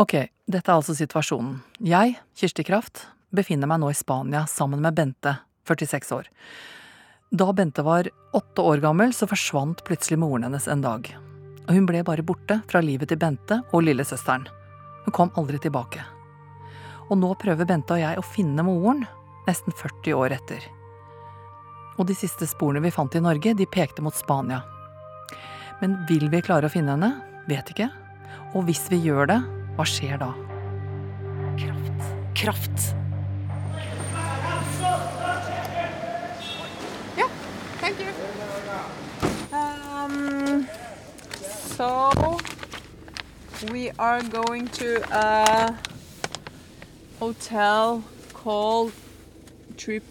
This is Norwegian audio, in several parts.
Ok, dette er altså situasjonen. Jeg, Kirsti Kraft, befinner meg nå i Spania sammen med Bente, 46 år. Da Bente var åtte år gammel, så forsvant plutselig moren hennes en dag. Og hun ble bare borte fra livet til Bente og lillesøsteren. Hun kom aldri tilbake. Og nå prøver Bente og jeg å finne moren, nesten 40 år etter. Og de siste sporene vi fant i Norge, de pekte mot Spania. Men vil vi klare å finne henne? Vet ikke. Og hvis vi gjør det, hva skjer da? Kraft. Kraft. Thank you. Um, so we are going to a hotel called Trip.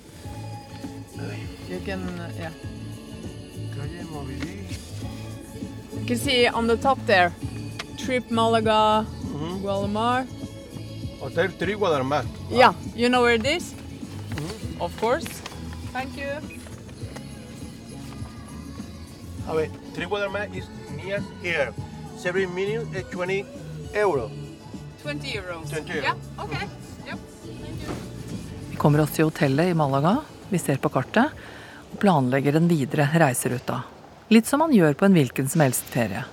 You can, uh, yeah. You can see on the top there, Trip Malaga, Guatemala. Hotel Tri Guadarmar. Yeah, you know where it is? Of course. Thank you. A ver, Tri Guadalmar is near here. Every minute is 20 euro. 20 euros. 20 euro. Yeah, okay. Yep. Thank you. Vi kommer oss til hotellet i Malaga, vi ser på kartet og planlegger den videre reiseruta. Litt som man gjør på en hvilken som helst ferie.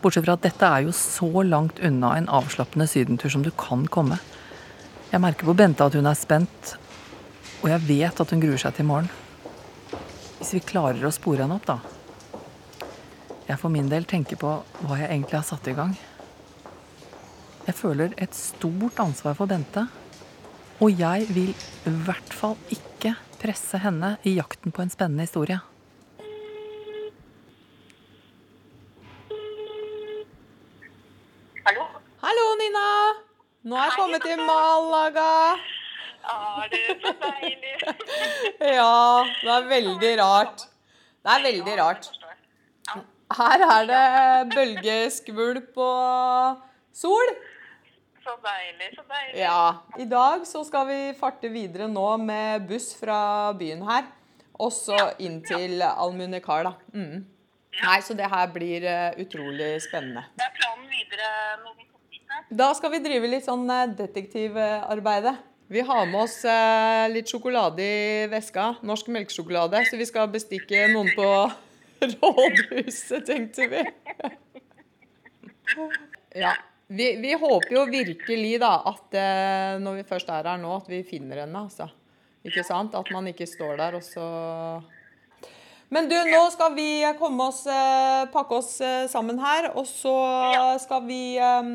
Bortsett fra at dette er jo så langt unna en avslappende sydentur som du kan komme. Jeg merker på Bente at hun er spent, og jeg vet at hun gruer seg til i morgen. Hvis vi klarer å spore henne opp, da. Jeg for min del tenker på hva jeg egentlig har satt i gang. Jeg føler et stort ansvar for Bente. Og jeg vil i hvert fall ikke presse henne i jakten på en spennende historie. Kommet til Malaga. Ja, det er så deilig. Ja, det er veldig rart. Det er veldig rart. Her er det bølgeskvulp og sol. Så deilig, så deilig. Ja. I dag så skal vi farte videre nå med buss fra byen her. Og så inn til Almunecar, da. Mm. Nei, så det her blir eh, utrolig spennende. Det er planen videre når Da skal vi drive litt sånn detektivarbeidet. detektivarbeide. Vi har med oss eh, litt sjokolade i veska. Norsk melkesjokolade. Så vi skal bestikke noen på rådhuset, tenkte vi. Ja. Vi, vi håper jo virkelig da at eh, når vi først er her nå, at vi finner henne, altså. Ikke sant? At man ikke står der og så Men du, nå skal vi komme oss, eh, pakke oss eh, sammen her, og så skal vi eh,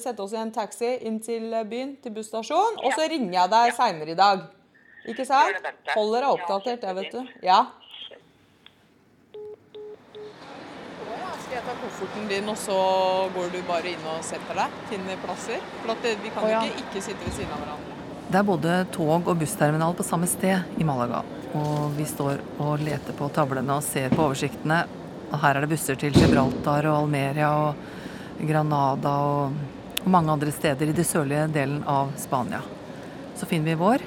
sette oss i en taxi inn til byen, til busstasjonen, og så ringer jeg deg seinere i dag. Ikke sant? Det, Holder deg oppdatert, jeg, vet du. Ja. Skal jeg ta kofferten din, og så går du bare inn og setter deg? Finner plasser? For at vi kan oh, ja. ikke ikke sitte ved siden av hverandre. Det er både tog og bussterminal på samme sted i Malaga. Og vi står og leter på tavlene og ser på oversiktene. Og her er det busser til Gibraltar og Almeria og Granada og, og mange andre steder i den sørlige delen av Spania. Så finner vi vår.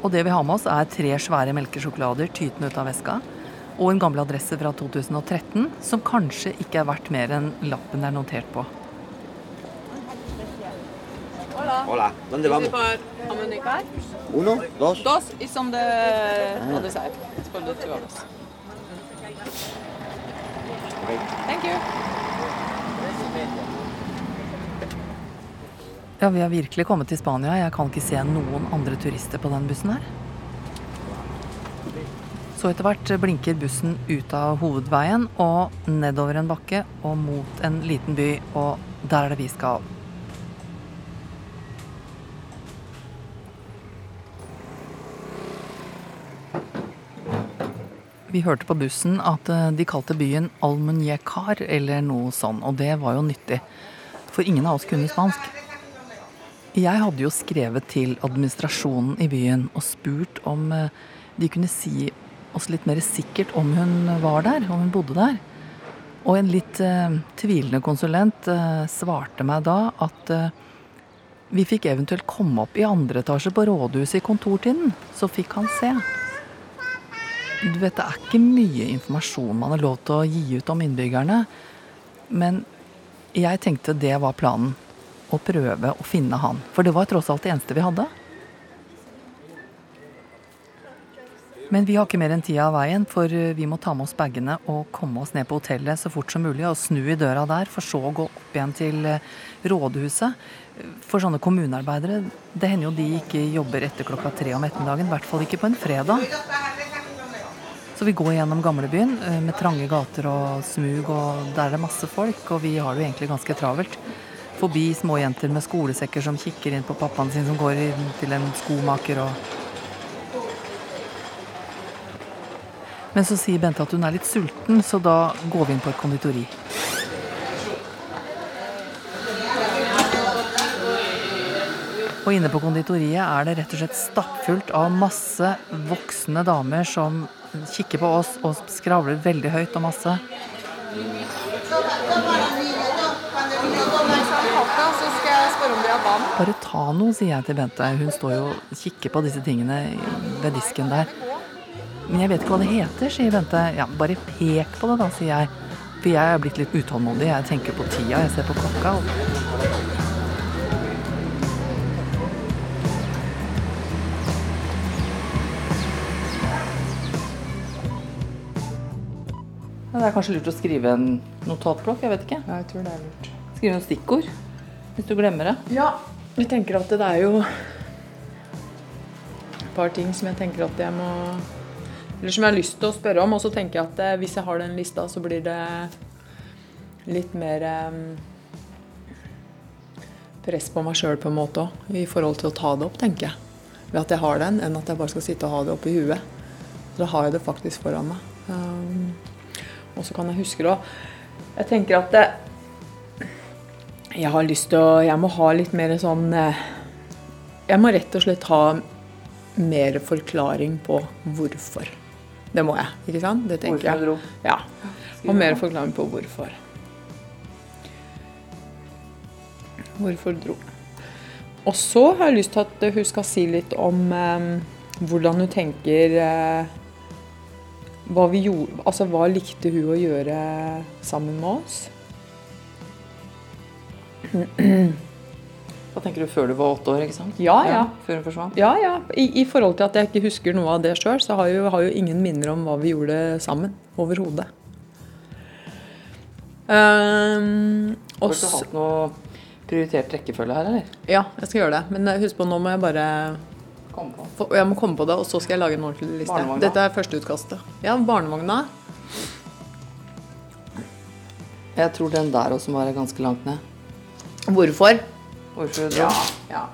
Og det vi har med oss, er tre svære melkesjokolader tytende ut av veska. Og en gammel adresse fra 2013 som kanskje ikke er verdt mer enn lappen er notert på. Hola. ¿dónde Is it vamos? for Almunicar? ¿Uno? ¿Dos? Dos is on the other side. It's for the two of us. Thank you. Ja, vi har virkelig kommet til Spania. Jeg kan ikke se noen andre turister på den bussen her. Så etter hvert blinker bussen ut av hovedveien og nedover en bakke og mot en liten by, og der er det vi skal. Vi hørte på bussen at eh, de kalte byen Almunjekar eller noe sånn, og det var jo nyttig. For ingen av oss kunne spansk. Jeg hadde jo skrevet til administrasjonen i byen og spurt om eh, de kunne si oss litt mer sikkert om hun var der, om hun bodde der. Og en litt eh, tvilende konsulent eh, svarte meg da at eh, vi fikk eventuelt komme opp i andre etasje på rådhuset i kontortiden, så fikk han se. Du vet, det er ikke mye informasjon man har lov til å gi ut om innbyggerne, men jeg tenkte det var planen. Å prøve å finne han. For det var tross alt det eneste vi hadde. Men vi har ikke mer enn tida av veien, for eh, vi må ta med oss bagene og komme oss ned på hotellet så fort som mulig og snu i døra der, for så å gå opp igjen til eh, rådhuset. For sånne kommunearbeidere, det hender jo de ikke jobber etter klokka tre om ettermiddagen, i hvert fall ikke på en fredag. Så vi går gjennom gamlebyen eh, med trange gater og smug, og der er det masse folk, og vi har det jo egentlig ganske travelt. Forbi småjenter med skolesekker som kikker inn på pappaen sin som går inn til en skomaker og Men så sier Bente at hun er litt sulten, så da går vi inn på et konditori. Og inne på konditoriet er det rett og slett stappfullt av masse voksne damer som kikker på oss og skravler veldig høyt og masse. Bare ta noe, sier jeg til Bente. Hun står jo og kikker på disse tingene ved disken der. Men jeg vet ikke hva det heter, sier Bente. Ja, bare pek på det, da, sier jeg. For jeg er blitt litt utålmodig. Jeg tenker på tida, jeg ser på klokka. Og... Ja, Det er kanskje lurt å skrive en notatblokk, jeg vet ikke. Ja, jeg tror det er lurt. Skrive noen stikkord hvis du glemmer det. Ja, jeg tenker at det er jo et par ting som jeg tenker at jeg må Eller som jeg har lyst til å spørre om. Og så tenker jeg at eh, hvis jeg har den lista, så blir det litt mer eh, press på meg sjøl på en måte òg. I forhold til å ta det opp, tenker jeg. Ved at jeg har den, enn at jeg bare skal sitte og ha det oppi huet. Da har jeg det faktisk foran meg. Um, og så kan jeg huske det òg. Jeg tenker at det, jeg har lyst til å Jeg må ha litt mer sånn eh, Jeg må rett og slett ha mer forklaring på hvorfor. Det må jeg, ikke sant? Det tenker Hvorfor dro. jeg. Ja. Og mer forklaring på hvorfor. Hvorfor dro. Og så har jeg lyst til at hun skal si litt om eh, hvordan hun tenker eh, hva, vi gjorde, altså, hva likte hun å gjøre sammen med oss? Da tenker du før du var åtte år, ikke sant? Ja, ja. Før hun forsvant? Ja, ja. I, I forhold til at jeg ikke husker noe av det sjøl, så har jo, har jo ingen minner om hva vi gjorde sammen. Overhodet. Um, Har du hatt noe prioritert rekkefølge her, eller? ja, jeg skal gjøre det. Men eh, husk på, nå må jeg bare Kom på. Jeg må komme på det, og så skal jeg lage en ordentlig liste. Barnevogna. Dette er førsteutkastet. Ja, barnevogna. Jeg tror den der også må være ganske langt ned. Hvorfor? Hvorfor ja.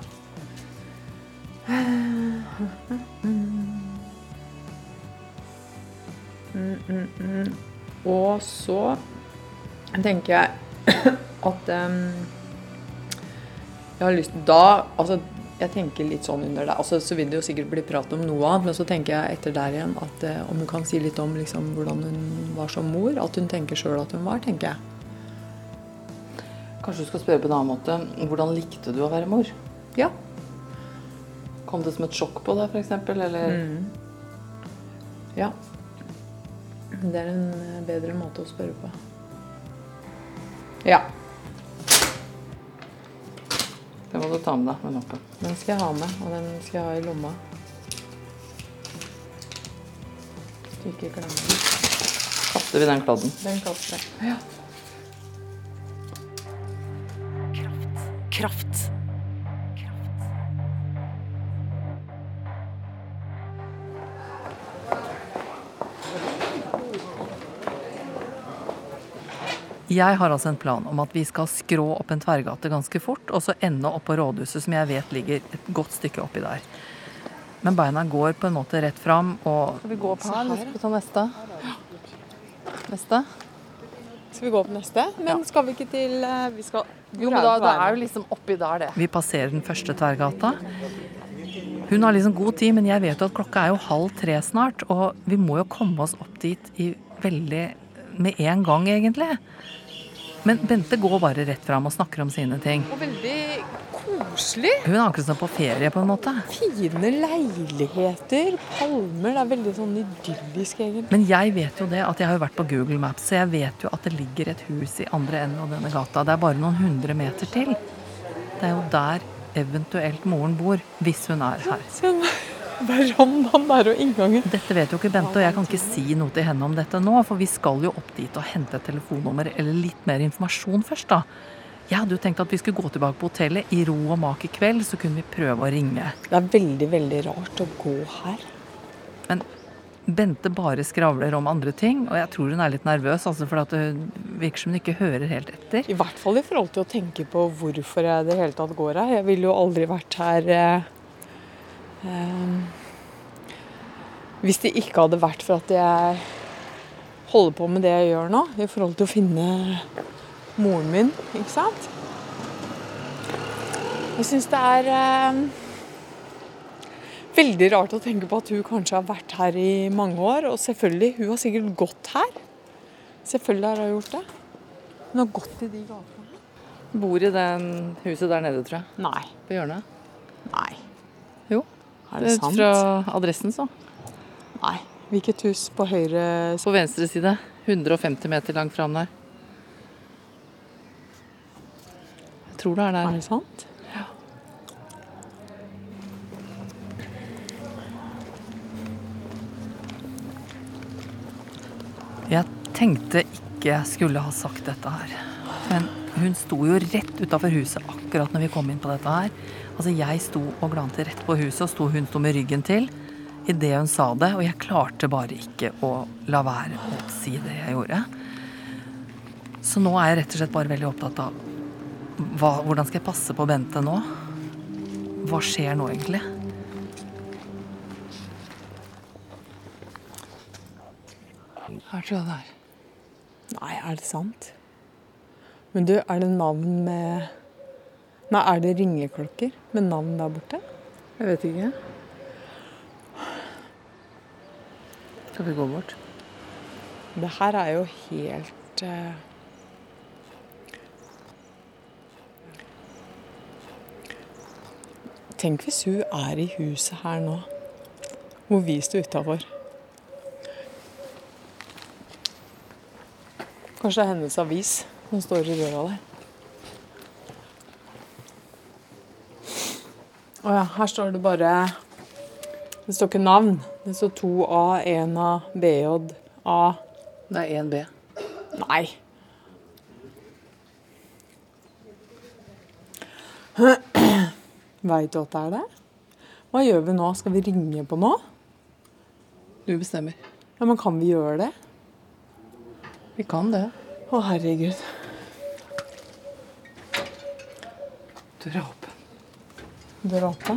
Mm, mm, mm. Og så tenker jeg at um, Jeg har lyst Da Altså, jeg tenker litt sånn under det. Altså, så vil det jo sikkert bli prat om noe annet, men så tenker jeg etter der igjen at eh, om hun kan si litt om liksom, hvordan hun var som mor. At hun tenker sjøl at hun var, tenker jeg. Kanskje du skal spørre på en annen måte. Hvordan likte du å være mor? Ja. Kom det som et sjokk på deg, f.eks.? Eller Ja. Det er en eh, bedre måte å spørre på. Ja, det må du ta med deg, den lappen. den skal jeg ha med, og den skal jeg ha i lomma. Så ikke glemmer den. Kaster vi den kladden. Den kaster jeg. Ja. Kraft. Kraft. Jeg har altså en plan om at vi skal skrå opp en tverrgate ganske fort, og så ende opp på rådhuset, som jeg vet ligger et godt stykke oppi der. Men beina går på en måte rett fram, og Skal vi gå opp her, eller skal vi ta neste? Neste? Skal vi gå opp neste? Men skal vi ikke til eh, Vi skal Jo, men da, det er jo liksom oppi der, det. Vi passerer den første tverrgata. Hun har liksom god tid, men jeg vet jo at klokka er jo halv tre snart, og vi må jo komme oss opp dit i veldig med en gang, egentlig. Men Bente går bare rett fram og snakker om sine ting. Og veldig koselig. Hun er akkurat som på ferie, på en måte. Fine leiligheter, palmer. Det er veldig sånn idyllisk, egentlig. Men jeg vet jo det at jeg har jo vært på Google Maps, så jeg vet jo at det ligger et hus i andre enden av denne gata. Det er bare noen hundre meter til. Det er jo der eventuelt moren bor, hvis hun er her. Verandaen der og inngangen. Dette vet jo ikke Bente, og jeg kan ikke si noe til henne om dette nå, for vi skal jo opp dit og hente et telefonnummer eller litt mer informasjon først, da. Jeg hadde jo tenkt at vi skulle gå tilbake på hotellet i ro og mak i kveld, så kunne vi prøve å ringe. Det er veldig, veldig rart å gå her. Men Bente bare skravler om andre ting, og jeg tror hun er litt nervøs, altså for det virker som hun ikke hører helt etter. I hvert fall i forhold til å tenke på hvorfor jeg i det hele tatt går her. Jeg ville jo aldri vært her eh, hvis det ikke hadde vært for at jeg holder på med det jeg gjør nå, i forhold til å finne moren min, ikke sant? Jeg syns det er eh, veldig rart å tenke på at hun kanskje har vært her i mange år. Og selvfølgelig, hun har sikkert gått her. Selvfølgelig har hun gjort det. Hun har gått i de gatene. Bor i det huset der nede, tror jeg. Nei. På hjørnet. Nei. Er det sant? Fra adressen, så. Nei. Hvilket hus på høyre På venstre side. 150 meter langt fram der. Jeg tror det er der. Er det sant? Jeg tenkte ikke jeg skulle ha sagt dette her. Men hun sto jo rett utafor huset akkurat når vi kom inn på dette her. Altså Jeg sto og glante rett på huset, og sto, hun sto med ryggen til idet hun sa det. Og jeg klarte bare ikke å la være å si det jeg gjorde. Så nå er jeg rett og slett bare veldig opptatt av hva, hvordan skal jeg passe på Bente nå? Hva skjer nå egentlig? Her tror jeg det er. Nei, er det sant? Men du, er det navn med Nei, er det ringeklokker med navn der borte? Jeg vet ikke. Skal vi gå bort? Det her er jo helt uh... Tenk hvis hun er i huset her nå, hvor vi står utafor. Kanskje det er hennes avis som står i døra der. Å ja, her står det bare Det står ikke navn. Det står 2A, 1A, BJ, A. Det er 1B. Nei. Veit du at det er det? Hva gjør vi nå? Skal vi ringe på nå? Du bestemmer. Ja, men kan vi gjøre det? Vi kan det. Å, herregud. Døra er. Døra oppe?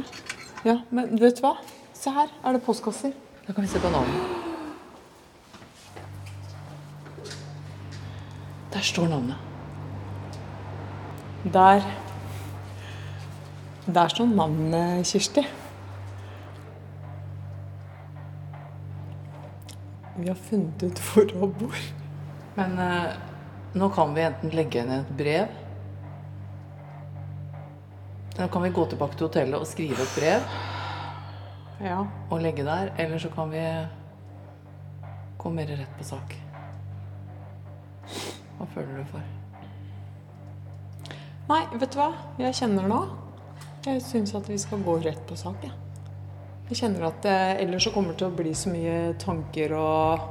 Ja, men vet du hva? Se her, er det postkasser. Da kan vi se på navnet. Der står navnet. Der Der står navnet Kirsti. Vi har funnet ut hvor hun bor. Men eh, nå kan vi enten legge henne et brev Eller kan vi gå tilbake til hotellet og skrive et brev Ja. og legge der. Eller så kan vi gå mer rett på sak. Hva føler du for? Nei, vet du hva? Jeg kjenner nå. Jeg syns at vi skal gå rett på sak, jeg. Jeg kjenner at eh, ellers så kommer det til å bli så mye tanker og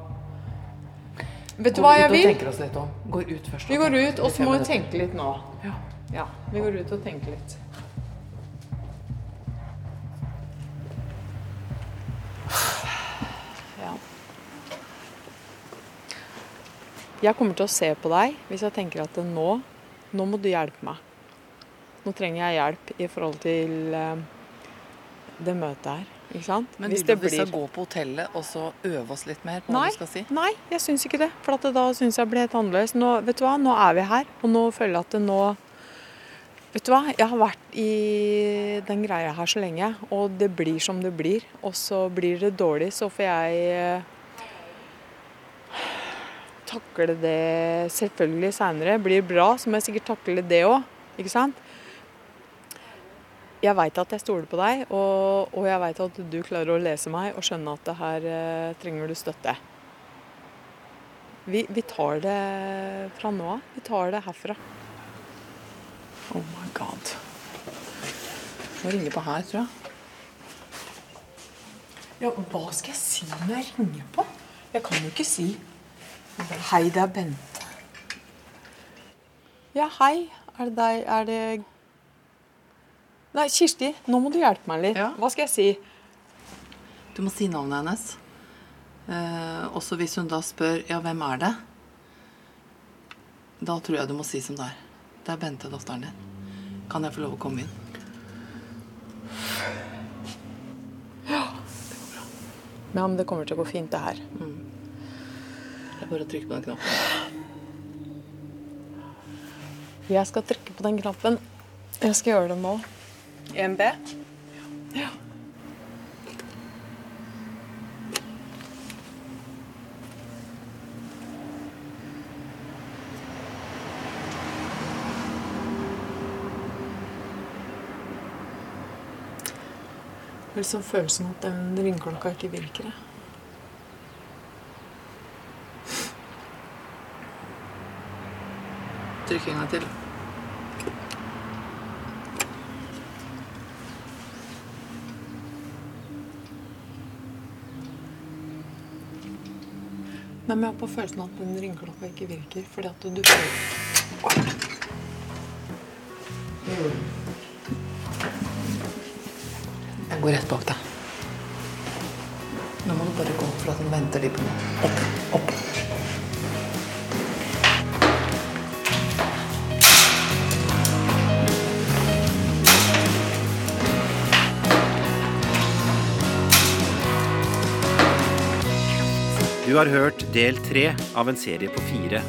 Vet du hva jeg vil? Går ut og tenker oss litt om. Går ut først. Vi går ut, og så må vi tenke litt nå. Ja. Ja, vi går ut og tenker litt. Jeg kommer til å se på deg hvis jeg tenker at nå, nå må du hjelpe meg. Nå trenger jeg hjelp i forhold til eh, det møtet her. Ikke sant? Men Hvis vil du at vi skal blir- gå på hotellet og så øve oss litt mer på hva du skal si? nei, jeg syns ikke det. For at det da syns jeg blir helt annerledes. Nå, vet du hva, nå er vi her, og nå føler jeg at det nå Vet du hva, jeg har vært i den greia her så lenge, og det blir som det blir. Og så blir det dårlig, så får jeg eh, takle det selvfølgelig seinere. Blir bra, så må jeg sikkert takle det òg, ikke sant? Jeg veit at jeg stoler på deg, og, og jeg veit at du klarer å lese meg og skjønne at det her eh, trenger du støtte. Vi, vi tar det fra nå av. Vi tar det herfra. Oh my god. Må ringe på her, tror jeg. Ja, hva skal jeg si når jeg ringer på? Jeg kan jo ikke si Hei, det er Bente. Ja, hei. Er det deg Er det Nei, Kirsti, nå må du hjelpe meg litt. Ja. Hva skal jeg si? Du må si navnet hennes. Eh, også hvis hun da spør ja, hvem er det? Da tror jeg du må si som det er. Det er Bente, datteren din. Kan jeg få lov å komme inn? Ja, det går bra. men det kommer til å gå fint, det her. Er bare å trykke på den knappen. Jeg skal trykke på den knappen. Jeg skal gjøre det nå. 1B? Ja. Det er liksom følelsen at den ringeklokka ikke virker. jeg. Trykk en gang til. Nei, men jeg har på følelsen at den ringeklokka ikke virker, fordi at du Jeg går rett bak deg. Nå må du bare gå, for at den venter de på meg. Opp, opp. Du har hørt del tre av en serie på fire